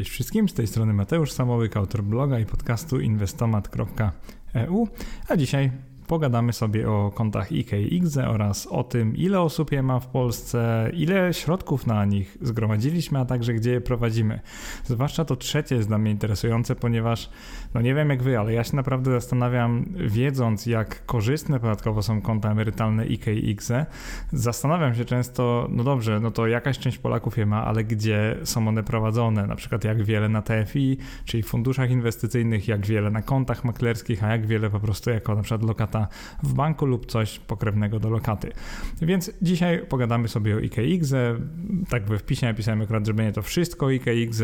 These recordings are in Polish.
Cześć wszystkim, z tej strony Mateusz Samołyk, autor bloga i podcastu inwestomat.eu, a dzisiaj pogadamy sobie o kontach IK i IGZE oraz o tym, ile osób je ma w Polsce, ile środków na nich zgromadziliśmy, a także gdzie je prowadzimy. Zwłaszcza to trzecie jest dla mnie interesujące, ponieważ no nie wiem jak wy, ale ja się naprawdę zastanawiam, wiedząc jak korzystne podatkowo są konta emerytalne IK i IGZE, zastanawiam się często, no dobrze, no to jakaś część Polaków je ma, ale gdzie są one prowadzone, na przykład jak wiele na TFI, czyli funduszach inwestycyjnych, jak wiele na kontach maklerskich, a jak wiele po prostu jako na przykład lokata w banku lub coś pokrewnego do lokaty. Więc dzisiaj pogadamy sobie o IKX. Tak we wpisie napisałem akurat, że będzie to wszystko IKX.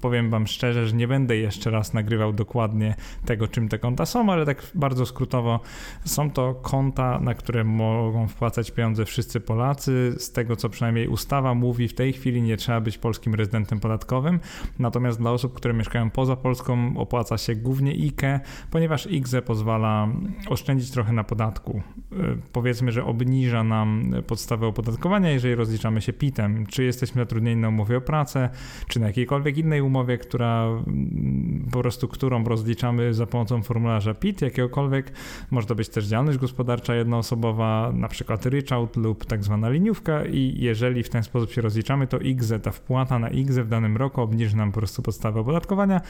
Powiem Wam szczerze, że nie będę jeszcze raz nagrywał dokładnie tego, czym te konta są, ale tak bardzo skrótowo są to konta, na które mogą wpłacać pieniądze wszyscy Polacy. Z tego, co przynajmniej ustawa mówi, w tej chwili nie trzeba być polskim rezydentem podatkowym. Natomiast dla osób, które mieszkają poza Polską, opłaca się głównie IKE, ponieważ IKZE pozwala oszczędzić trochę na podatku. E, powiedzmy, że obniża nam podstawę opodatkowania, jeżeli rozliczamy się PIT-em. Czy jesteśmy zatrudnieni na umowie o pracę, czy na jakiejkolwiek innej umowie, która mm, po prostu którą rozliczamy za pomocą formularza PIT, jakiegokolwiek. Może to być też działalność gospodarcza jednoosobowa, na przykład ryczałt lub tak zwana liniówka i jeżeli w ten sposób się rozliczamy, to IGZE, ta wpłata na IGZE w danym roku obniży nam po prostu podstawę opodatkowania.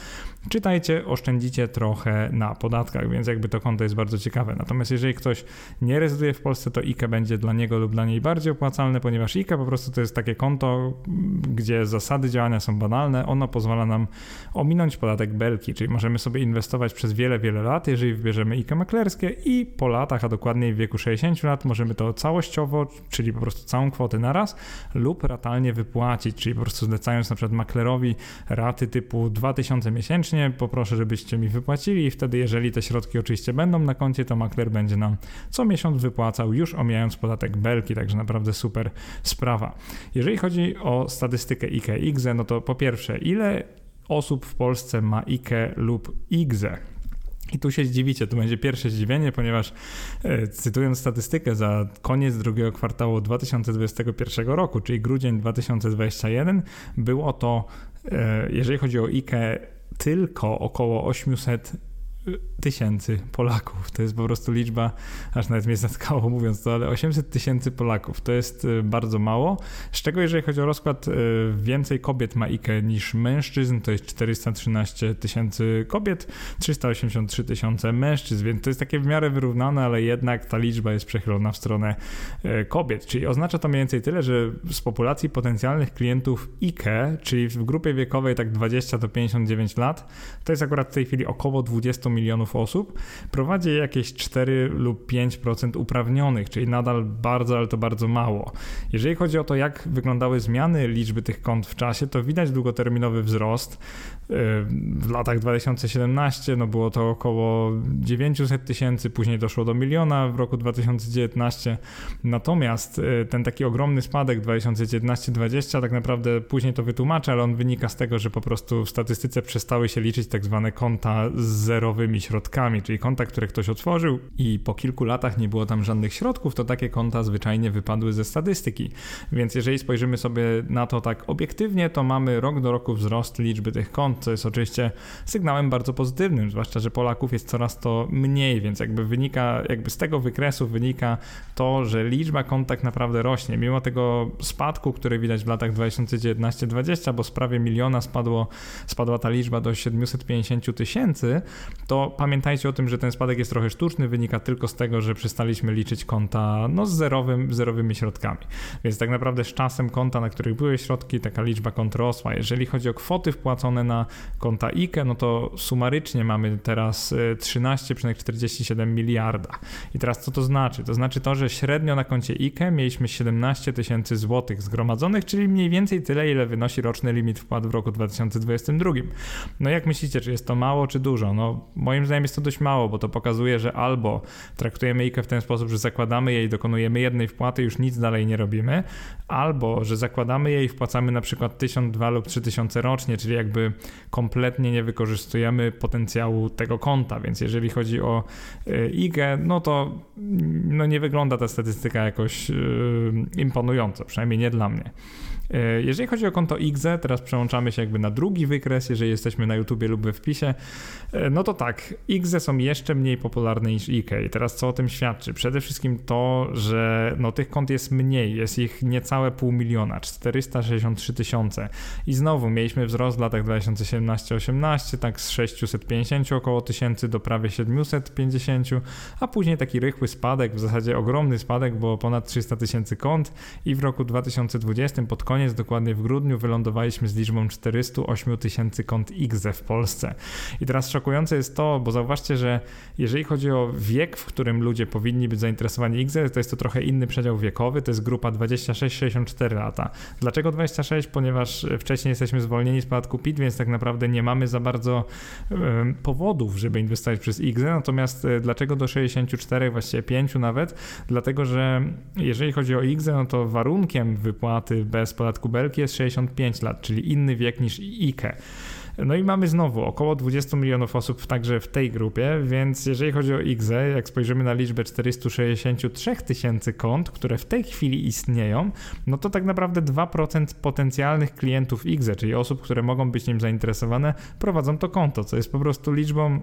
Czytajcie, oszczędzicie trochę na podatkach, więc jakby to konto jest bardzo ciekawe. Natomiast jeżeli ktoś nie rezyduje w Polsce, to IKE będzie dla niego lub dla niej bardziej opłacalne, ponieważ IKE po prostu to jest takie konto, gdzie zasady działania są banalne. Ono pozwala nam ominąć podatek belki, czyli możemy sobie inwestować przez wiele, wiele lat, jeżeli wybierzemy IKE maklerskie i po latach, a dokładniej w wieku 60 lat, możemy to całościowo, czyli po prostu całą kwotę naraz lub ratalnie wypłacić, czyli po prostu zlecając na przykład maklerowi raty typu 2000 miesięcznie, poproszę, żebyście mi wypłacili i wtedy, jeżeli te środki oczywiście będą na koncie, to makler będzie nam co miesiąc wypłacał, już omijając podatek belki, także naprawdę super sprawa. Jeżeli chodzi o statystykę IGZE, no to po pierwsze, ile osób w Polsce ma IKE lub IGZE? I tu się zdziwicie, to będzie pierwsze zdziwienie, ponieważ e, cytując statystykę za koniec drugiego kwartału 2021 roku, czyli grudzień 2021, było to, e, jeżeli chodzi o IKE, tylko około 800 tysięcy Polaków. To jest po prostu liczba, aż nawet mnie zatkało mówiąc to, ale 800 tysięcy Polaków to jest y, bardzo mało. Z czego jeżeli chodzi o rozkład, y, więcej kobiet ma IKE niż mężczyzn, to jest 413 tysięcy kobiet, 383 tysiące mężczyzn, więc to jest takie w miarę wyrównane, ale jednak ta liczba jest przechylona w stronę y, kobiet, czyli oznacza to mniej więcej tyle, że z populacji potencjalnych klientów IKE, czyli w grupie wiekowej tak 20 do 59 lat, to jest akurat w tej chwili około 20 milionów osób, prowadzi jakieś 4 lub 5% uprawnionych, czyli nadal bardzo, ale to bardzo mało. Jeżeli chodzi o to, jak wyglądały zmiany liczby tych kont w czasie, to widać długoterminowy wzrost. W latach 2017 no było to około 900 tysięcy, później doszło do miliona w roku 2019. Natomiast e, ten taki ogromny spadek 2019-2020 tak naprawdę później to wytłumaczę, ale on wynika z tego, że po prostu w statystyce przestały się liczyć tak zwane konta zerowe nowymi środkami, czyli konta, które ktoś otworzył i po kilku latach nie było tam żadnych środków, to takie konta zwyczajnie wypadły ze statystyki. Więc jeżeli spojrzymy sobie na to tak obiektywnie, to mamy rok do roku wzrost liczby tych kont, co jest oczywiście sygnałem bardzo pozytywnym, zwłaszcza, że Polaków jest coraz to mniej, więc jakby wynika, jakby z tego wykresu wynika to, że liczba kont tak naprawdę rośnie, mimo tego spadku, który widać w latach 2019-2020, bo z prawie miliona spadło, spadła ta liczba do 750 tysięcy, to pamiętajcie o tym, że ten spadek jest trochę sztuczny, wynika tylko z tego, że przestaliśmy liczyć konta no, z zerowym, zerowymi środkami. Więc tak naprawdę z czasem konta, na których były środki, taka liczba kont rosła. Jeżeli chodzi o kwoty wpłacone na konta IKE, no to sumarycznie mamy teraz 13,47 e, miliarda. I teraz co to znaczy? To znaczy to, że średnio na koncie IKE mieliśmy 17 tysięcy złotych zgromadzonych, czyli mniej więcej tyle, ile wynosi roczny limit wpłat w roku 2022. No jak myślicie, czy jest to mało, czy dużo? No moim zdaniem jest to dość mało, bo to pokazuje, że albo traktujemy IKE w ten sposób, że zakładamy jej, dokonujemy jednej wpłaty, już nic dalej nie robimy, albo że zakładamy jej i wpłacamy na przykład 1000, 2 lub 3000 rocznie, czyli jakby kompletnie nie wykorzystujemy potencjału tego konta, więc jeżeli chodzi o y, IGE, no to no nie wygląda ta statystyka jakoś yy, imponująco, przynajmniej nie dla mnie. E, jeżeli chodzi o konto IGZE, teraz przełączamy się jakby na drugi wykres, jeżeli jesteśmy na YouTubie lub we wpisie, e, no to tak, IGZE są jeszcze mniej popularne niż IK. I teraz co o tym świadczy? Przede wszystkim to, że no tych kont jest mniej, jest ich niecałe pół miliona, 463 tysiące. I znowu mieliśmy wzrost w latach 2017-18, tak z 650 około tysięcy do prawie 750, a później taki rychły spadek, w zasadzie ogromny spadek, bo ponad 300 tysięcy kont i w roku 2020 pod koniec, dokładnie w grudniu, wylądowaliśmy z liczbą 408 tysięcy kont IGZE w Polsce. I teraz szokujące jest to, bo zauważcie, że jeżeli chodzi o wiek, w którym ludzie powinni być zainteresowani IGZE, to jest to trochę inny przedział wiekowy, to jest grupa 26-64 lata. Dlaczego 26? Ponieważ wcześniej jesteśmy zwolnieni z podatku PIT, więc tak naprawdę nie mamy za bardzo powodów, żeby inwestować przez IGZE, natomiast e, dlaczego do 64, właściwie 5 nawet? Dlatego, że jeżeli chodzi o IGZE, no to warunkiem wypłaty bez podatku belki jest 65 lat, czyli inny wiek niż IKE. No i mamy znowu około 20 milionów osób także w tej grupie, więc jeżeli chodzi o IGZE, jak spojrzymy na liczbę 463 tysięcy kont, które w tej chwili istnieją, no to tak naprawdę 2% potencjalnych klientów IGZE, czyli osób, które mogą być nim zainteresowane, prowadzą to konto, co jest po prostu liczbą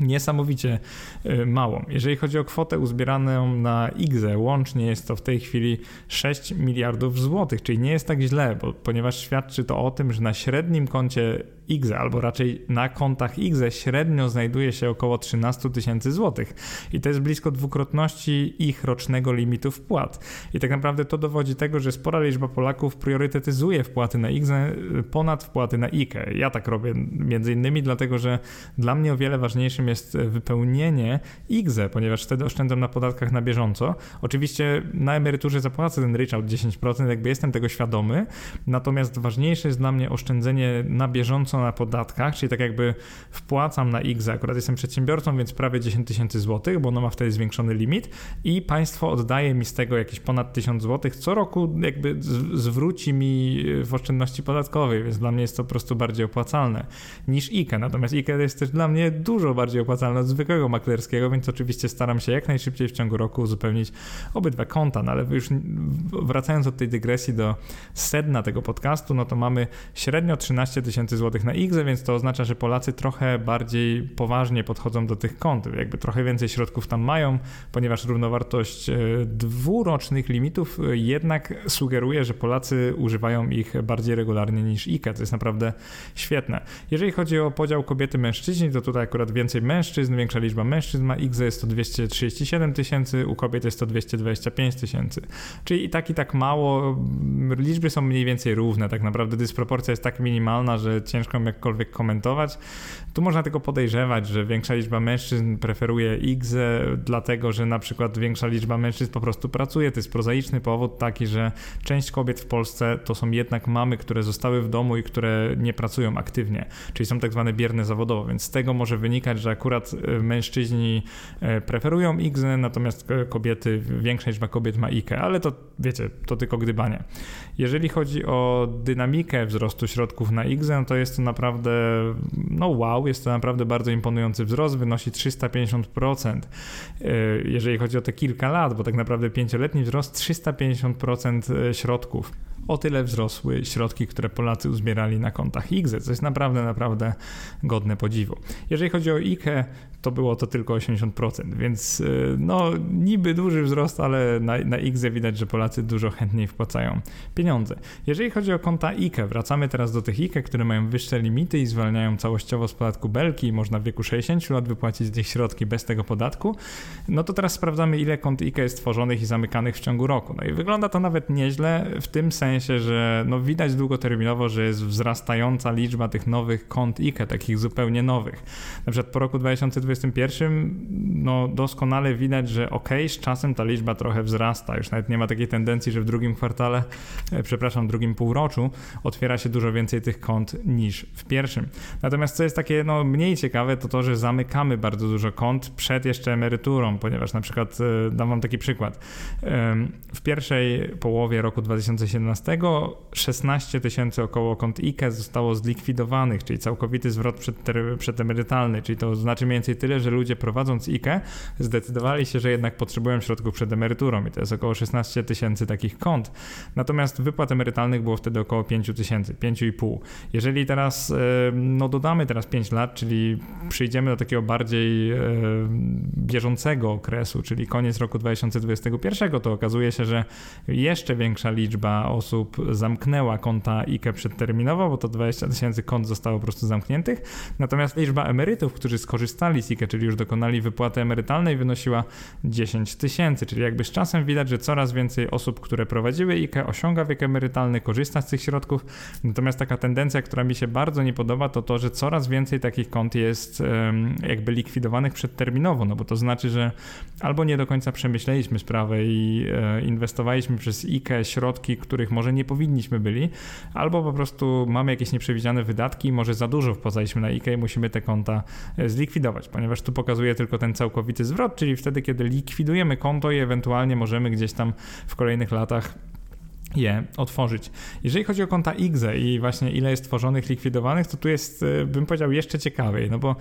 niesamowicie y, małą. Jeżeli chodzi o kwotę uzbieraną na IGZE, łącznie jest to w tej chwili 6 miliardów złotych, czyli nie jest tak źle, bo, ponieważ świadczy to o tym, że na średnim koncie IGZE, albo raczej na kontach IGZE średnio znajduje się około 13 tysięcy złotych i to jest blisko dwukrotności ich rocznego limitu wpłat. I tak naprawdę to dowodzi tego, że spora liczba Polaków priorytetyzuje wpłaty na IGZE ponad wpłaty na IKE. Ja tak robię między innymi dlatego, że dla mnie o wiele ważniejszym jest wypełnienie IGZE, ponieważ wtedy oszczędzam na podatkach na bieżąco. Oczywiście na emeryturze zapłacę ten ryczałt 10%, jakby jestem tego świadomy, natomiast ważniejsze jest dla mnie oszczędzenie na bieżąco na podatkach, czyli tak jakby wpłacam na X, akurat jestem przedsiębiorcą, więc prawie 10 tysięcy złotych, bo ono ma wtedy zwiększony limit i państwo oddaje mi z tego jakieś ponad 1000 złotych co roku jakby zwróci mi w oszczędności podatkowej, więc dla mnie jest to po prostu bardziej opłacalne niż IKE. Natomiast IKE jest też dla mnie dużo bardziej opłacalne od zwykłego maklerskiego, więc oczywiście staram się jak najszybciej w ciągu roku uzupełnić obydwa konta, no ale już wracając od tej dygresji do sedna tego podcastu, no to mamy średnio 13 tysięcy złotych na na X, więc to oznacza, że Polacy trochę bardziej poważnie podchodzą do tych kont, jakby trochę więcej środków tam mają, ponieważ równowartość e, dwurocznych limitów e, jednak sugeruje, że Polacy używają ich bardziej regularnie niż IKE, to jest naprawdę świetne. Jeżeli chodzi o podział kobiety-mężczyźni, to tutaj akurat więcej mężczyzn, większa liczba mężczyzn ma X, jest to 237 tysięcy, u kobiet jest to 225 tysięcy. Czyli i tak i tak mało, liczby są mniej więcej równe, tak naprawdę dysproporcja jest tak minimalna, że ciężko jakkolwiek komentować. Tu można tylko podejrzewać, że większa liczba mężczyzn preferuje X, dlatego że na przykład większa liczba mężczyzn po prostu pracuje. To jest prozaiczny powód taki, że część kobiet w Polsce to są jednak mamy, które zostały w domu i które nie pracują aktywnie, czyli są tak zwane bierne zawodowo, więc z tego może wynikać, że akurat e, mężczyźni e, preferują X, natomiast kobiety, większa liczba kobiet ma IKE, ale to wiecie, to tylko gdybanie. Jeżeli chodzi o dynamikę wzrostu środków na X, to jest to naprawdę, no wow, jest to naprawdę bardzo imponujący wzrost, wynosi 350%. E, jeżeli chodzi o te kilka lat, bo tak naprawdę pięcioletni wzrost 350% e, środków. O tyle wzrosły środki, które Polacy uzbierali na kontach IGZE, co jest naprawdę, naprawdę godne podziwu. Jeżeli chodzi o IKE, to było to tylko 80%, więc y, no niby duży wzrost, ale na, na IGZE widać, że Polacy dużo chętniej wpłacają pieniądze. Jeżeli chodzi o konta IKE, wracamy teraz do tych IKE, które mają wyższe limity i zwalniają całościowo z podatku belki i można w wieku 60 lat wypłacić nich środki bez tego podatku, no to teraz sprawdzamy ile kont IKE jest tworzonych i zamykanych w ciągu roku. No i wygląda to nawet nieźle w tym sensie, że no widać długoterminowo, że jest wzrastająca liczba tych nowych kont IKE, takich zupełnie nowych. Na przykład po roku 2020 2021 no doskonale widać, że ok, z czasem ta liczba trochę wzrasta. Już nawet nie ma takiej tendencji, że w drugim kwartale, e, przepraszam, drugim półroczu otwiera się dużo więcej tych kont niż w pierwszym. Natomiast co jest takie no, mniej ciekawe, to to, że zamykamy bardzo dużo kont przed jeszcze emeryturą, ponieważ na przykład, e, dam wam taki przykład, w pierwszej połowie roku 2017 16 tysięcy około kont IKE zostało zlikwidowanych, czyli całkowity zwrot przedemerytalny, czyli to znaczy mniej więcej tyle, że ludzie prowadząc IKE zdecydowali się, że jednak potrzebują środków przed emeryturą i to jest około 16 tysięcy takich kont. Natomiast wypłat emerytalnych było wtedy około 5 tysięcy, 5,5. Jeżeli teraz no dodamy teraz 5 lat, czyli przyjdziemy do takiego bardziej bieżącego okresu, czyli koniec roku 2021, to okazuje się, że jeszcze większa liczba osób zamknęła konta IKE przedterminowo, bo to 20 tysięcy kont zostało po prostu zamkniętych. Natomiast liczba emerytów, którzy skorzystali z IKE, czyli już dokonali wypłaty emerytalnej, wynosiła 10 tysięcy, czyli jakby z czasem widać, że coraz więcej osób, które prowadziły IKE, osiąga wiek emerytalny, korzysta z tych środków. Natomiast taka tendencja, która mi się bardzo nie podoba, to to, że coraz więcej takich kont jest jakby likwidowanych przedterminowo, no bo to znaczy, że albo nie do końca przemyśleliśmy sprawę i e, inwestowaliśmy przez IKE środki, których może nie powinniśmy byli, albo po prostu mamy jakieś nieprzewidziane wydatki może za dużo wpłacaliśmy na IKE i musimy te konta e, zlikwidować, ponieważ tu pokazuje tylko ten całkowity zwrot, czyli wtedy, kiedy likwidujemy konto i ewentualnie możemy gdzieś tam w kolejnych latach je otworzyć. Jeżeli chodzi o konta IGZE i właśnie ile jest tworzonych, likwidowanych, to tu jest, e, bym powiedział, jeszcze ciekawiej, no bo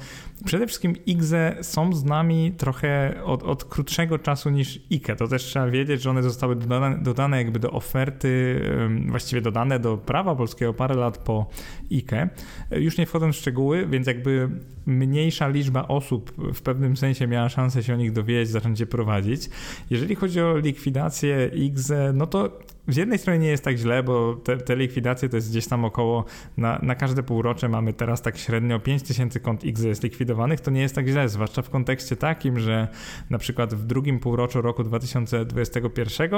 przede wszystkim IGZE są z nami trochę od, od krótszego czasu niż IKE. To też trzeba wiedzieć, że one zostały dodane, dodane jakby do oferty, właściwie dodane do prawa polskiego parę lat po IKE. Już nie wchodząc w szczegóły, więc jakby mniejsza liczba osób w pewnym sensie miała szansę się o nich dowiedzieć, zacząć je prowadzić. Jeżeli chodzi o likwidację IGZE, no to z jednej strony nie jest tak źle, bo te, te likwidacje to jest gdzieś tam około, na, na każde półrocze mamy teraz tak średnio 5000 kont X jest likwidowanych, to nie jest tak źle, zwłaszcza w kontekście takim, że na przykład w drugim półroczu roku 2021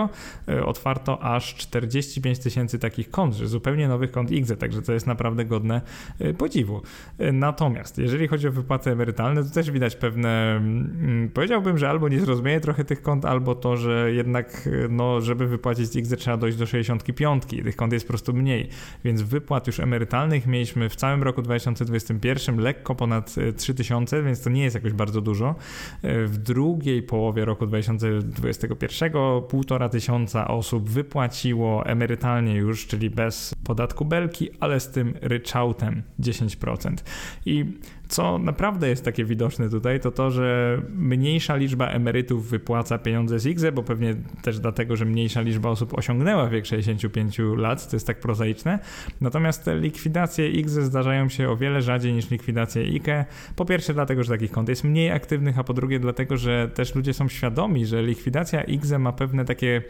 e, otwarto aż 45 tysięcy takich kont, że zupełnie nowych kont X, także to jest naprawdę godne e, podziwu. E, natomiast jeżeli chodzi o wypłaty emerytalne, to też widać pewne, mm, powiedziałbym, że albo niezrozumienie trochę tych kont, albo to, że jednak, no, żeby wypłacić X trzeba dojść do 65. Tych kont jest po prostu mniej. Więc wypłat już emerytalnych mieliśmy w całym roku 2021 lekko ponad 3000, e, więc to nie jest jakoś bardzo dużo. E, w drugiej połowie roku 2021 półtora tysiąca osób wypłaciło emerytalnie już, czyli bez podatku belki, ale z tym ryczałtem 10%. I co naprawdę jest takie widoczne tutaj, to to, że mniejsza liczba emerytów wypłaca pieniądze z IGZE, bo pewnie też dlatego, że mniejsza liczba osób osiągnęła wiek 65 lat, to jest tak prozaiczne. Natomiast te likwidacje IGZE zdarzają się o wiele rzadziej niż likwidacje IKE. Po pierwsze dlatego, że takich kont jest mniej aktywnych, a po drugie dlatego, że też ludzie są świadomi, że likwidacja IGZE ma pewne takie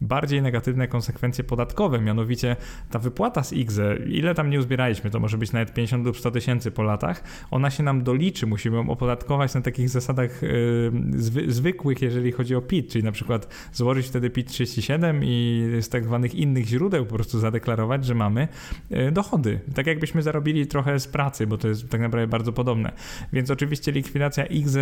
bardziej negatywne konsekwencje podatkowe, mianowicie ta wypłata z IGZE, ile tam nie uzbieraliśmy, to może być nawet 50 lub 100 tysięcy po latach, ona się nam doliczy, musimy ją opodatkować na takich zasadach y, zwy, zwykłych, jeżeli chodzi o PIT, czyli na przykład złożyć wtedy PIT 37 i tak zwanych innych źródeł po prostu zadeklarować, że mamy y, dochody. Tak jakbyśmy zarobili trochę z pracy, bo to jest tak naprawdę bardzo podobne. Więc oczywiście likwidacja IGZE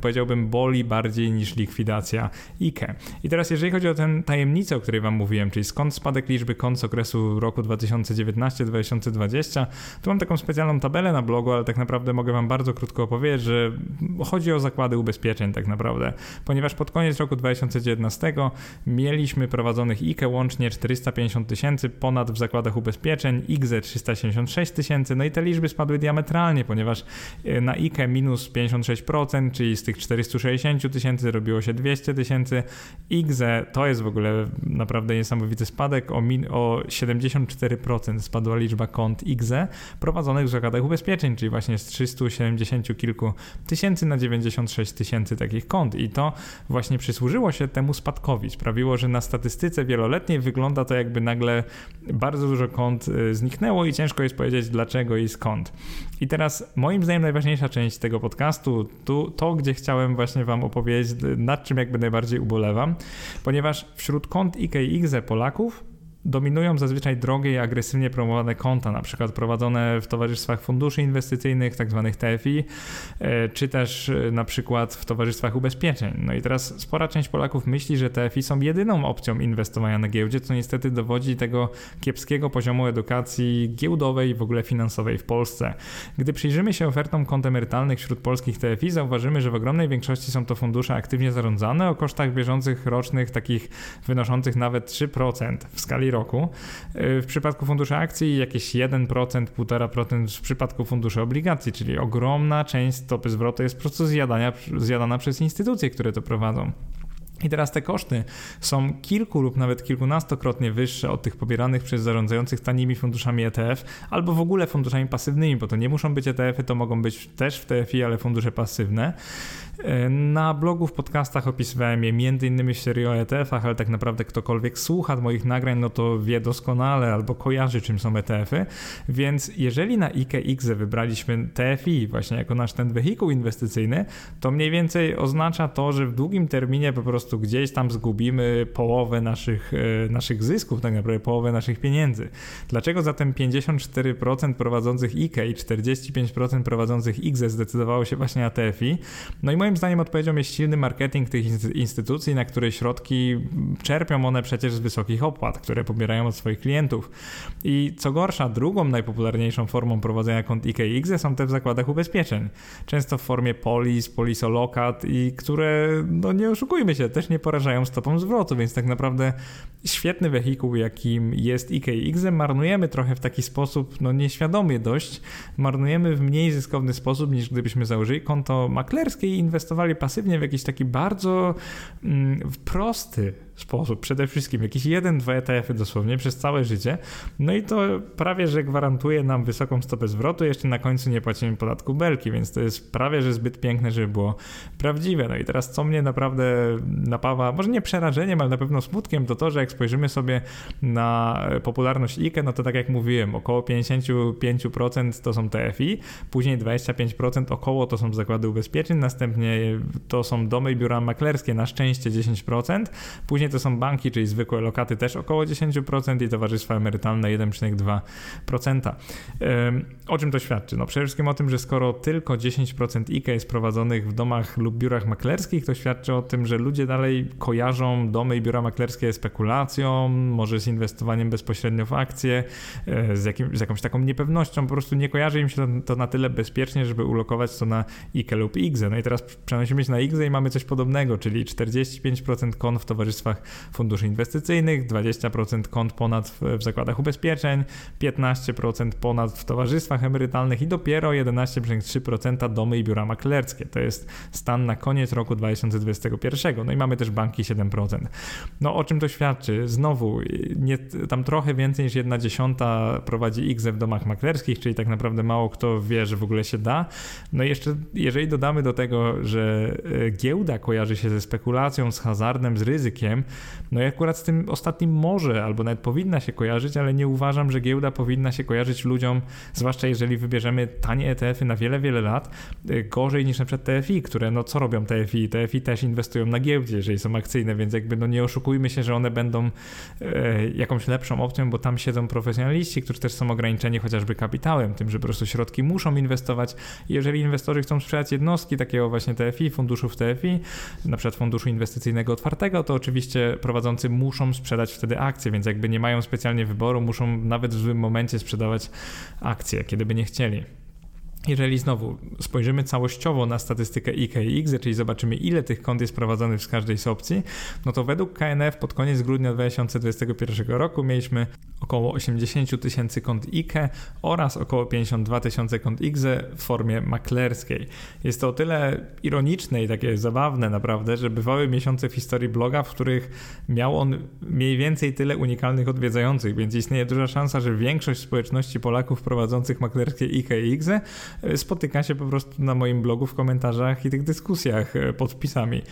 powiedziałbym boli bardziej niż likwidacja IKE. I teraz jeżeli chodzi o tę tajemnicę, o której wam mówiłem, czyli skąd spadek liczby kont z okresu roku 2019-2020, tu mam taką specjalną tabelę na blogu, ale tak naprawdę mogę Wam bardzo krótko opowiedzieć, że chodzi o zakłady ubezpieczeń tak naprawdę, ponieważ pod koniec roku 2019 mieliśmy prowadzonych IKE łącznie 450 tysięcy ponad w zakładach ubezpieczeń, IGZE 376 tysięcy, no i te liczby spadły diametralnie, ponieważ e, na IKE minus 56%, czyli z tych 460 tysięcy robiło się 200 tysięcy, IGZE to jest w ogóle naprawdę niesamowity spadek, o, min, o 74% spadła liczba kont IGZE prowadzonych w zakładach ubezpieczeń, czyli właśnie z 300 70 kilku tysięcy na 96 tysięcy takich kont. I to właśnie przysłużyło się temu spadkowi. Sprawiło, że na statystyce wieloletniej wygląda to jakby nagle bardzo dużo kont y, zniknęło i ciężko jest powiedzieć dlaczego i skąd. I teraz moim zdaniem najważniejsza część tego podcastu, tu, to gdzie chciałem właśnie wam opowiedzieć nad czym jakby najbardziej ubolewam, ponieważ wśród kont IKX Polaków dominują zazwyczaj drogie i agresywnie promowane konta, na przykład prowadzone w towarzystwach funduszy inwestycyjnych, tak zwanych TFI, e, czy też e, na przykład w towarzystwach ubezpieczeń. No i teraz spora część Polaków myśli, że TFI są jedyną opcją inwestowania na giełdzie, co niestety dowodzi tego kiepskiego poziomu edukacji giełdowej i w ogóle finansowej w Polsce. Gdy przyjrzymy się ofertom kont emerytalnych wśród polskich TFI, zauważymy, że w ogromnej większości są to fundusze aktywnie zarządzane o kosztach bieżących rocznych takich wynoszących nawet 3% w skali roku. W przypadku funduszy akcji jakieś 1%, 1,5% w przypadku funduszy obligacji, czyli ogromna część stopy zwrotu jest po prostu zjadania, zjadana przez instytucje, które to prowadzą. I teraz te koszty są kilku lub nawet kilkunastokrotnie wyższe od tych pobieranych przez zarządzających tanimi funduszami ETF albo w ogóle funduszami pasywnymi, bo to nie muszą być ETF-y, to mogą być też w TFI, ale fundusze pasywne. Na blogu, w podcastach opisywałem je między innymi w serii o ETF-ach, ale tak naprawdę ktokolwiek słucha moich nagrań, no to wie doskonale albo kojarzy czym są ETF-y, więc jeżeli na IKX wybraliśmy TFI właśnie jako nasz ten wehikuł inwestycyjny, to mniej więcej oznacza to, że w długim terminie po prostu gdzieś tam zgubimy połowę naszych, e, naszych zysków, tak naprawdę połowę naszych pieniędzy. Dlaczego zatem 54% prowadzących IKE i 45% prowadzących IGZE zdecydowało się właśnie na TFI? No i moim zdaniem odpowiedzią jest silny marketing tych instytucji, na które środki czerpią one przecież z wysokich opłat, które pobierają od swoich klientów. I co gorsza, drugą najpopularniejszą formą prowadzenia kont IKX są te w zakładach ubezpieczeń. Często w formie polis, polisolokat i które, no nie oszukujmy się, też nie porażają stopą zwrotu, więc tak naprawdę świetny wehikuł, jakim jest IKX, marnujemy trochę w taki sposób, no nieświadomie dość, marnujemy w mniej zyskowny sposób niż gdybyśmy założyli konto maklerskie i inwestowali pasywnie w jakiś taki bardzo mm, prosty sposób. Przede wszystkim jakiś jeden, dwa ETF-y dosłownie przez całe życie. No i to prawie, że gwarantuje nam wysoką stopę zwrotu. Jeszcze na końcu nie płacimy podatku belki, więc to jest prawie, że zbyt piękne, żeby było prawdziwe. No i teraz co mnie naprawdę napawa, może nie przerażeniem, ale na pewno smutkiem, to to, że jak spojrzymy sobie na popularność IKE, no to tak jak mówiłem, około 55% to są TFI, później 25% około to są zakłady ubezpieczeń, następnie to są domy i biura maklerskie, na szczęście 10%, później to są banki, czyli zwykłe lokaty też około 10% i towarzystwa emerytalne 1,2%. O czym to świadczy? No przede wszystkim o tym, że skoro tylko 10% IKE jest prowadzonych w domach lub biurach maklerskich, to świadczy o tym, że ludzie dalej kojarzą domy i biura maklerskie spekulacją, może z inwestowaniem bezpośrednio w akcje, e, z, jakim, z jakąś taką niepewnością, po prostu nie kojarzy im się to, to na tyle bezpiecznie, żeby ulokować to na IKE lub IGZE. No i teraz przenosimy się na IGZE i mamy coś podobnego, czyli 45% kon w towarzystwach funduszy inwestycyjnych, 20% kont ponad w, w zakładach ubezpieczeń, 15% ponad w towarzystwach emerytalnych i dopiero 11,3% domy i biura maklerskie. To jest stan na koniec roku 2021. No i mamy też banki 7%. No o czym to świadczy? Znowu, nie, tam trochę więcej niż jedna dziesiąta prowadzi IGZE w domach maklerskich, czyli tak naprawdę mało kto wie, że w ogóle się da. No i jeszcze, jeżeli dodamy do tego, że e, giełda kojarzy się ze spekulacją, z hazardem, z ryzykiem, no i akurat z tym ostatnim może, albo nawet powinna się kojarzyć, ale nie uważam, że giełda powinna się kojarzyć ludziom, zwłaszcza jeżeli wybierzemy tanie ETF-y na wiele, wiele lat, e, gorzej niż na przykład TFI, które no co robią TFI? TFI też inwestują na giełdzie, jeżeli są akcyjne, więc jakby no nie oszukujmy się, że one będą e, jakąś lepszą opcją, bo tam siedzą profesjonaliści, którzy też są ograniczeni chociażby kapitałem, tym, że po prostu środki muszą inwestować. Jeżeli inwestorzy chcą sprzedać jednostki takiego właśnie TFI, funduszów TFI, na przykład funduszu inwestycyjnego otwartego, to oczywiście prowadzący muszą sprzedać wtedy akcje, więc jakby nie mają specjalnie wyboru, muszą nawet w złym momencie sprzedawać akcje, kiedy by nie chcieli. Jeżeli znowu spojrzymy całościowo na statystykę IKX, czyli zobaczymy ile tych kont jest prowadzonych z każdej z opcji, no to według KNF pod koniec grudnia 2021 roku mieliśmy około 80 tysięcy kont IKE oraz około 52 tysiące kont IGZE w formie maklerskiej. Jest to o tyle ironiczne i takie zabawne naprawdę, że bywały miesiące w historii bloga, w których miał on mniej więcej tyle unikalnych odwiedzających, więc istnieje duża szansa, że większość społeczności Polaków prowadzących maklerskie IKE i IGZE spotyka się po prostu na moim blogu w komentarzach i tych dyskusjach e, pod wpisami.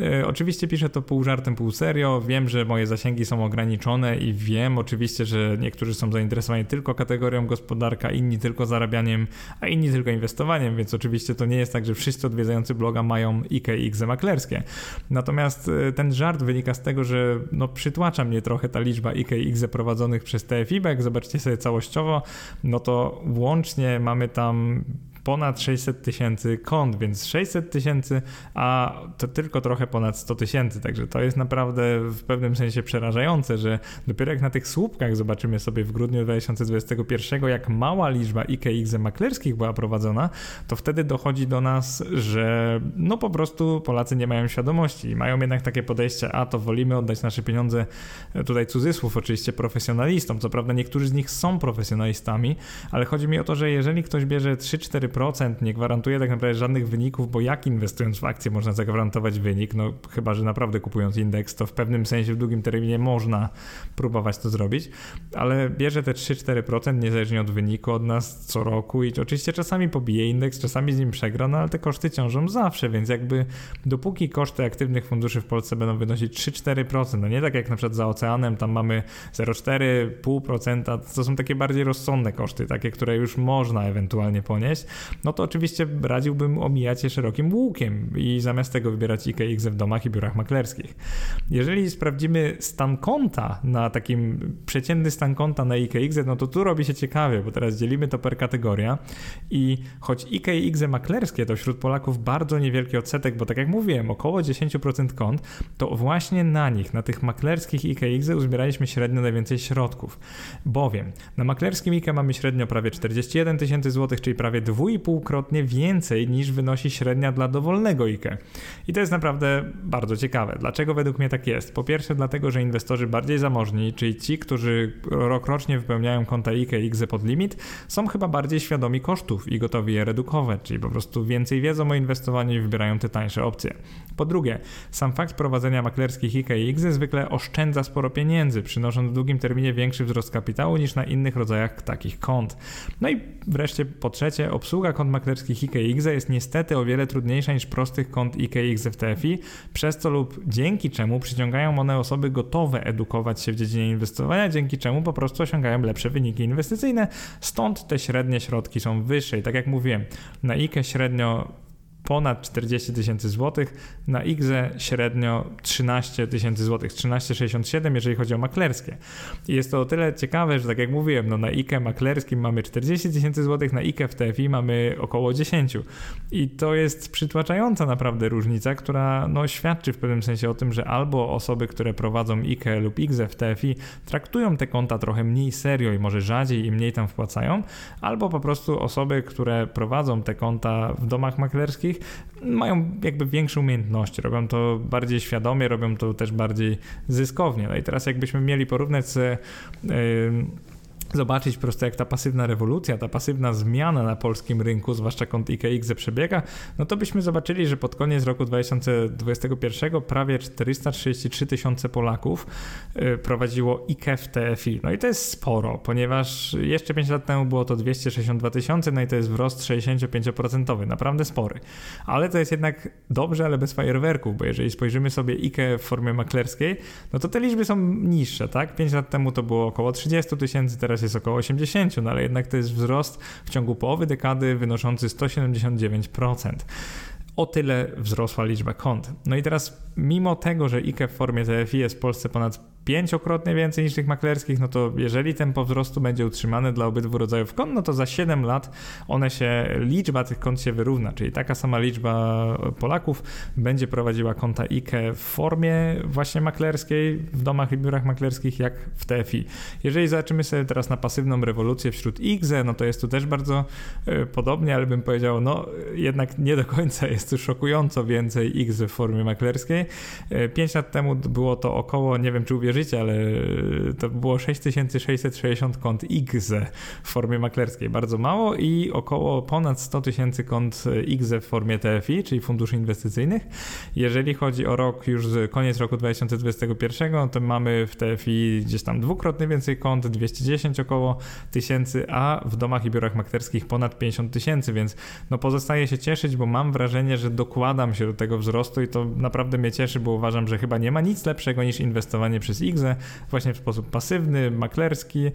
E, oczywiście piszę to pół żartem, pół serio. Wiem, że moje zasięgi są ograniczone i wiem oczywiście, że niektórzy są zainteresowani tylko kategorią gospodarka, inni tylko zarabianiem, a inni tylko inwestowaniem, więc oczywiście to nie jest tak, że wszyscy odwiedzający bloga mają IKE i XE maklerskie. Natomiast e, ten żart wynika z tego, że no, przytłacza mnie trochę ta liczba IKE i XE prowadzonych przez TFIB. Jak zobaczycie sobie całościowo, no to łącznie mamy tam ponad 600 tysięcy kont, więc 600 tysięcy, a to tylko trochę ponad 100 tysięcy, także to jest naprawdę w pewnym sensie przerażające, że dopiero jak na tych słupkach zobaczymy sobie w grudniu 2021, jak mała liczba IKX maklerskich była prowadzona, to wtedy dochodzi do nas, że no po prostu Polacy nie mają świadomości i mają jednak takie podejście, a to wolimy oddać nasze pieniądze, e, tutaj cudzysłów oczywiście, profesjonalistom. Co prawda niektórzy z nich są profesjonalistami, ale chodzi mi o to, że jeżeli ktoś bierze 3-4%, nie gwarantuje tak naprawdę żadnych wyników, bo jak inwestując w akcje można zagwarantować wynik, no chyba, że naprawdę kupując indeks, to w pewnym sensie w długim terminie można próbować to zrobić, ale bierze te 3-4% niezależnie od wyniku od nas co roku i oczywiście czasami pobije indeks, czasami z nim przegra, no ale te koszty ciążą zawsze, więc jakby dopóki koszty aktywnych funduszy w Polsce będą wynosić 3-4%, no nie tak jak na przykład za oceanem, tam mamy 0,4-0,5%, to są takie bardziej rozsądne koszty, takie, które już można ewentualnie ponieść, no to oczywiście radziłbym omijać je szerokim łukiem i zamiast tego wybierać IKX w domach i biurach maklerskich. Jeżeli sprawdzimy stan konta na takim przeciętny stan konta na IKX, no to tu robi się ciekawie, bo teraz dzielimy to per kategoria i choć IKX maklerskie to wśród Polaków bardzo niewielki odsetek, bo tak jak mówiłem, około 10% kont, to właśnie na nich, na tych maklerskich IKX uzbieraliśmy średnio najwięcej środków. Bowiem na maklerskim IKE mamy średnio prawie 41 tysięcy złotych, czyli prawie 2,5-krotnie więcej niż wynosi średnia dla dowolnego IKE. I to jest naprawdę bardzo ciekawe. Dlaczego według mnie tak jest? Po pierwsze dlatego, że inwestorzy bardziej zamożni, czyli ci, którzy rokrocznie wypełniają konta IKE i IGZE pod limit, są chyba bardziej świadomi kosztów i gotowi je redukować, czyli po prostu więcej wiedzą o inwestowaniu i wybierają te tańsze opcje. Po drugie, sam fakt prowadzenia maklerskich IKE i IGZE zwykle oszczędza sporo pieniędzy, przynosząc w długim terminie większy wzrost kapitału niż na innych rodzajach takich kont. No i wreszcie po trzecie, obsługa kont maklerskich IKE i IGZE jest niestety o wiele trudniejsza niż prostych kont IKE i IGZE w TFI, przez co lub dzięki czemu przyciągają one osoby gotowe edukować się w dziedzinie inwestowania, dzięki czemu po prostu osiągają lepsze wyniki inwestycyjne, stąd te średnie środki są wyższe. I tak jak mówiłem, na IKE średnio ponad 40 tysięcy złotych, na IGZE średnio 13 tysięcy złotych, 13,67 jeżeli chodzi o maklerskie. I jest to o tyle ciekawe, że tak jak mówiłem, no na IKE maklerskim mamy 40 tysięcy złotych, na IKE w TFI mamy około 10. I to jest przytłaczająca naprawdę różnica, która no, świadczy w pewnym sensie o tym, że albo osoby, które prowadzą IKE lub IGZE w TFI traktują te konta trochę mniej serio i może rzadziej i mniej tam wpłacają, albo po prostu osoby, które prowadzą te konta w domach maklerskich mają jakby większe umiejętności, robią to bardziej świadomie, robią to też bardziej zyskownie. No i teraz jakbyśmy mieli porównać z zobaczyć po prostu jak ta pasywna rewolucja, ta pasywna zmiana na polskim rynku, zwłaszcza kont IKX przebiega, no to byśmy zobaczyli, że pod koniec roku 2021 prawie 433 tysiące Polaków y, prowadziło IKE w TFI. No i to jest sporo, ponieważ jeszcze 5 lat temu było to 262 tysiące, no i to jest wzrost 65%, naprawdę spory. Ale to jest jednak dobrze, ale bez fajerwerków, bo jeżeli spojrzymy sobie IKE w formie maklerskiej, no to te liczby są niższe, tak? 5 lat temu to było około 30 tysięcy, teraz teraz jest około 80, no ale jednak to jest wzrost w ciągu połowy dekady wynoszący 179%. O tyle wzrosła liczba kont. No i teraz, mimo tego, że IKE w formie TFI jest w Polsce ponad pięciokrotnie więcej niż tych maklerskich, no to jeżeli tempo wzrostu będzie utrzymane dla obydwu rodzajów kont, no to za 7 lat one się, liczba tych kont się wyrówna, czyli taka sama liczba Polaków będzie prowadziła konta IKE w formie właśnie maklerskiej w domach i biurach maklerskich jak w TFI. Jeżeli zobaczymy sobie teraz na pasywną rewolucję wśród IGZE, no to jest tu też bardzo y, podobnie, ale bym powiedział, no jednak nie do końca jest tu szokująco więcej IGZE w formie maklerskiej. 5 e, lat temu było to około, nie wiem czy uwierzycie, życie, ale to było 6660 kont XE w formie maklerskiej. Bardzo mało i około ponad 100 tysięcy kont XE w formie TFI, czyli funduszy inwestycyjnych. Jeżeli chodzi o rok, już koniec roku 2021, to mamy w TFI gdzieś tam dwukrotnie więcej kont, 210 około tysięcy, a w domach i biurach maklerskich ponad 50 tysięcy, więc no pozostaje się cieszyć, bo mam wrażenie, że dokładam się do tego wzrostu i to naprawdę mnie cieszy, bo uważam, że chyba nie ma nic lepszego niż inwestowanie przez przez IGZE właśnie w sposób pasywny, maklerski. E,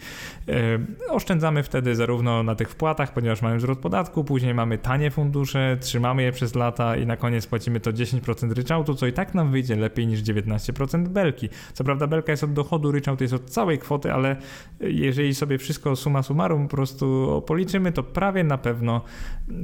oszczędzamy wtedy zarówno na tych wpłatach, ponieważ mamy zwrot podatku, później mamy tanie fundusze, trzymamy je przez lata i na koniec płacimy to 10% ryczałtu, co i tak nam wyjdzie lepiej niż 19% belki. Co prawda belka jest od dochodu, ryczałt jest od całej kwoty, ale jeżeli sobie wszystko suma summarum po prostu policzymy, to prawie na pewno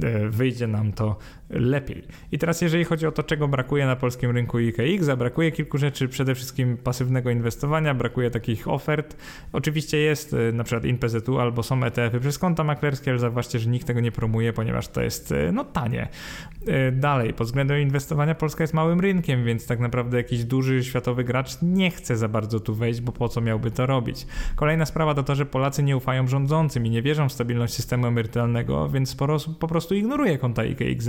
e, wyjdzie nam to lepiej. I teraz jeżeli chodzi o to, czego brakuje na polskim rynku IKX, brakuje kilku rzeczy, przede wszystkim pasywnego inwestowania, brakuje takich ofert. Oczywiście jest e, na przykład InPZU albo są ETF-y przez konta maklerskie, ale zauważcie, że nikt tego nie promuje, ponieważ to jest e, no tanie. Dalej, pod względem inwestowania Polska jest małym rynkiem, więc tak naprawdę jakiś duży światowy gracz nie chce za bardzo tu wejść, bo po co miałby to robić. Kolejna sprawa to to, że Polacy nie ufają rządzącym i nie wierzą w stabilność systemu emerytalnego, więc sporo osób po prostu ignoruje konta IKX.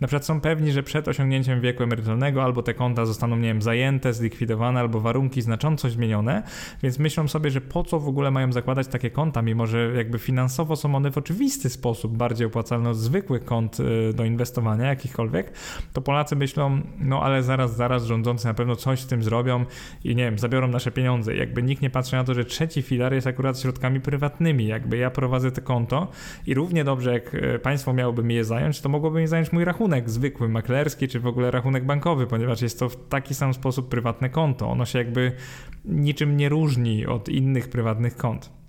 Na przykład są pewni, że przed osiągnięciem wieku emerytalnego albo te konta zostaną, nie wiem, zajęte, zlikwidowane, albo warunki znacząco zmienione, więc myślą sobie, że po co w ogóle mają zakładać takie konta, mimo że jakby finansowo są one w oczywisty sposób bardziej opłacalne od zwykłych kont y, do inwestowania, jakichkolwiek, to Polacy myślą, no ale zaraz, zaraz rządzący na pewno coś z tym zrobią i nie wiem, zabiorą nasze pieniądze. Jakby nikt nie patrzy na to, że trzeci filar jest akurat środkami prywatnymi. Jakby ja prowadzę to konto i równie dobrze jak e, państwo miałoby mi je zająć, to mogłoby mi zająć mój rachunek zwykły, maklerski, czy w ogóle rachunek bankowy, ponieważ jest to w taki sam sposób prywatne konto. Ono się jakby niczym nie różni od innych prywatnych kont.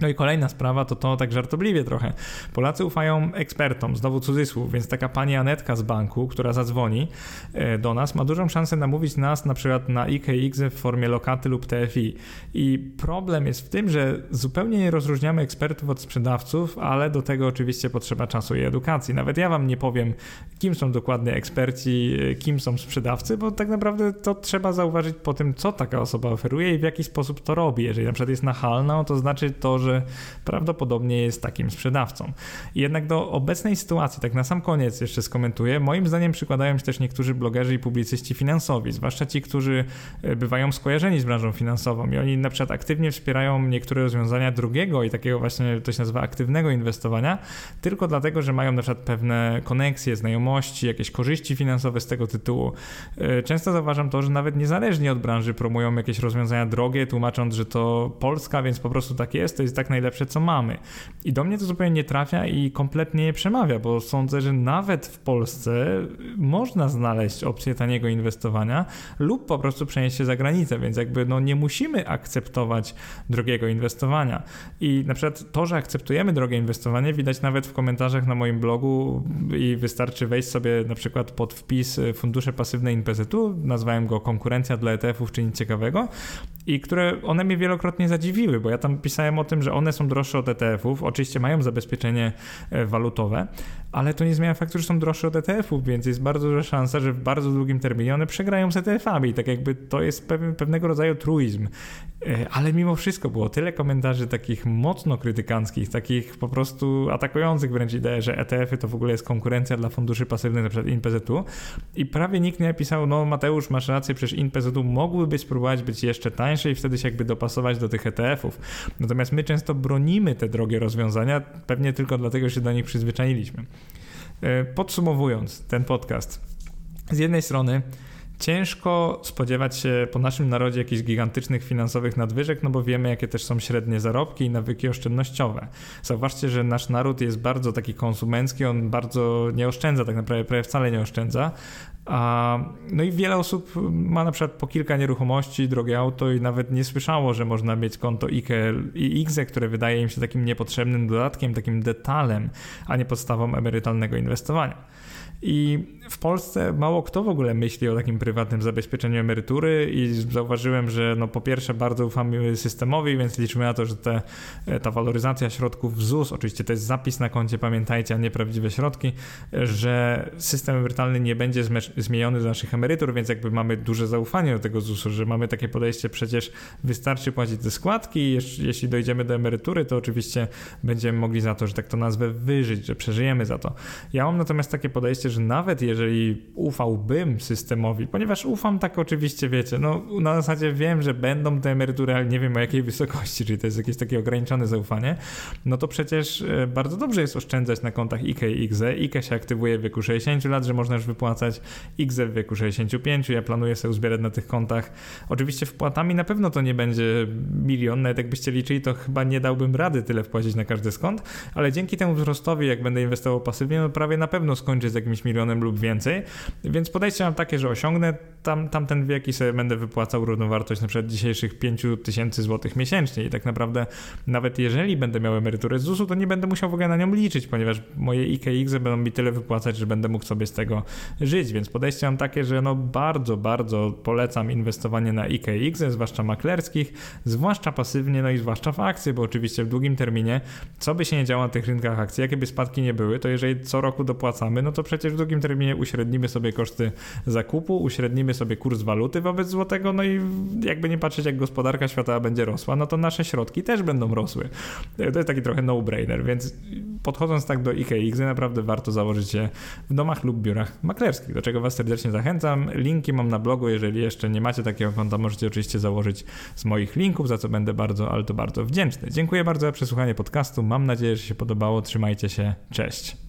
No i kolejna sprawa to to tak żartobliwie trochę. Polacy ufają ekspertom, znowu cudzysłów, więc taka pani Anetka z banku, która zadzwoni e, do nas, ma dużą szansę namówić nas na przykład na IKX w formie lokaty lub TFI. I problem jest w tym, że zupełnie nie rozróżniamy ekspertów od sprzedawców, ale do tego oczywiście potrzeba czasu i edukacji. Nawet ja wam nie powiem, kim są dokładnie eksperci, e, kim są sprzedawcy, bo tak naprawdę to trzeba zauważyć po tym, co taka osoba oferuje i w jaki sposób to robi. Jeżeli na przykład jest nachalna, to znaczy to, że że prawdopodobnie jest takim sprzedawcą. I jednak do obecnej sytuacji, tak na sam koniec jeszcze skomentuję, moim zdaniem przykładają się też niektórzy blogerzy i publicyści finansowi, zwłaszcza ci, którzy e, bywają skojarzeni z branżą finansową i oni na przykład aktywnie wspierają niektóre rozwiązania drugiego i takiego właśnie to się nazywa aktywnego inwestowania, tylko dlatego, że mają na przykład pewne koneksje, znajomości, jakieś korzyści finansowe z tego tytułu. E, często zauważam to, że nawet niezależnie od branży promują jakieś rozwiązania drogie, tłumacząc, że to Polska, więc po prostu tak jest, to jest tak najlepsze, co mamy. I do mnie to zupełnie nie trafia i kompletnie nie przemawia, bo sądzę, że nawet w Polsce można znaleźć opcję taniego inwestowania lub po prostu przenieść się za granicę, więc jakby no nie musimy akceptować drogiego inwestowania. I na przykład to, że akceptujemy drogie inwestowanie widać nawet w komentarzach na moim blogu i wystarczy wejść sobie na przykład pod wpis fundusze pasywne INPZ-u, nazwałem go konkurencja dla ETF-ów czy nic ciekawego i które one mnie wielokrotnie zadziwiły, bo ja tam pisałem o tym, że one są droższe od ETF-ów. Oczywiście mają zabezpieczenie e, walutowe, ale to nie zmienia faktu, że są droższe od ETF-ów, więc jest bardzo duża szansa, że w bardzo długim terminie one przegrają z ETF-ami. Tak jakby to jest pewnego rodzaju truizm. E, ale mimo wszystko było tyle komentarzy takich mocno krytykanckich, takich po prostu atakujących wręcz ideę, że ETF-y to w ogóle jest konkurencja dla funduszy pasywnych, na przykład INPZ-u. I prawie nikt nie napisał, no Mateusz, masz rację, przecież INPZ-u mógłby spróbować być jeszcze tańsze i wtedy się jakby dopasować do tych ETF-ów. Natomiast my często bronimy te drogie rozwiązania, pewnie tylko dlatego, że się do nich przyzwyczailiśmy. E, podsumowując ten podcast, z jednej strony ciężko spodziewać się po naszym narodzie jakichś gigantycznych finansowych nadwyżek, no bo wiemy, jakie też są średnie zarobki i nawyki oszczędnościowe. Zauważcie, że nasz naród jest bardzo taki konsumencki, on bardzo nie oszczędza, tak naprawdę prawie wcale nie oszczędza, no i wiele osób ma na przykład po kilka nieruchomości, drogie auto i nawet nie słyszało, że można mieć konto IKE i IGZE, które wydaje im się takim niepotrzebnym dodatkiem, takim detalem, a nie podstawą emerytalnego inwestowania. I w Polsce mało kto w ogóle myśli o takim prywatnym zabezpieczeniu emerytury i zauważyłem, że no po pierwsze bardzo ufamy systemowi, więc liczymy na to, że te, ta waloryzacja środków w ZUS, oczywiście to jest zapis na koncie, pamiętajcie, a nie prawdziwe środki, że system emerytalny nie będzie zmieniony do naszych emerytur, więc jakby mamy duże zaufanie do tego ZUS-u, że mamy takie podejście, przecież wystarczy płacić te składki, jeśli dojdziemy do emerytury, to oczywiście będziemy mogli za to, że tak to nazwę, wyżyć, że przeżyjemy za to. Ja mam natomiast takie podejście, że nawet jeżeli ufałbym systemowi, ponieważ ufam tak oczywiście, wiecie, no na zasadzie wiem, że będą te emerytury, ale nie wiem o jakiej wysokości, czyli to jest jakieś takie ograniczone zaufanie, no to przecież e, bardzo dobrze jest oszczędzać na kontach IKE i IGZE. IKE się aktywuje w wieku 60 lat, że można już wypłacać X w wieku 65. Ja planuję sobie uzbierać na tych kontach. Oczywiście wpłatami na pewno to nie będzie milion, nawet jakbyście liczyli, to chyba nie dałbym rady tyle wpłacić na każdy skąd, ale dzięki temu wzrostowi, jak będę inwestował pasywnie, no prawie na pewno skończę z jakimś milionem lub więcej. Więc podejście mam takie, że osiągnę tam, tamten wiek i sobie będę wypłacał równowartość na przykład dzisiejszych 5 tysięcy złotych miesięcznie. I tak naprawdę nawet jeżeli będę miał emeryturę z ZUS-u, to nie będę musiał w ogóle na nią liczyć, ponieważ moje IKX będą mi tyle wypłacać, że będę mógł sobie z tego żyć, więc podejście mam takie, że no bardzo, bardzo polecam inwestowanie na IKX, zwłaszcza maklerskich, zwłaszcza pasywnie, no i zwłaszcza w akcje, bo oczywiście w długim terminie, co by się nie działo na tych rynkach akcji, jakie by spadki nie były, to jeżeli co roku dopłacamy, no to przecież w długim terminie uśrednimy sobie koszty zakupu, uśrednimy sobie kurs waluty wobec złotego, no i jakby nie patrzeć, jak gospodarka świata będzie rosła, no to nasze środki też będą rosły. To jest taki trochę no-brainer, więc podchodząc tak do IKX, naprawdę warto założyć się w domach lub biurach maklerskich, do czego Was serdecznie zachęcam. Linki mam na blogu, jeżeli jeszcze nie macie takiego konta, możecie oczywiście założyć z moich linków, za co będę bardzo, ale to bardzo wdzięczny. Dziękuję bardzo za przesłuchanie podcastu. Mam nadzieję, że się podobało. Trzymajcie się. Cześć.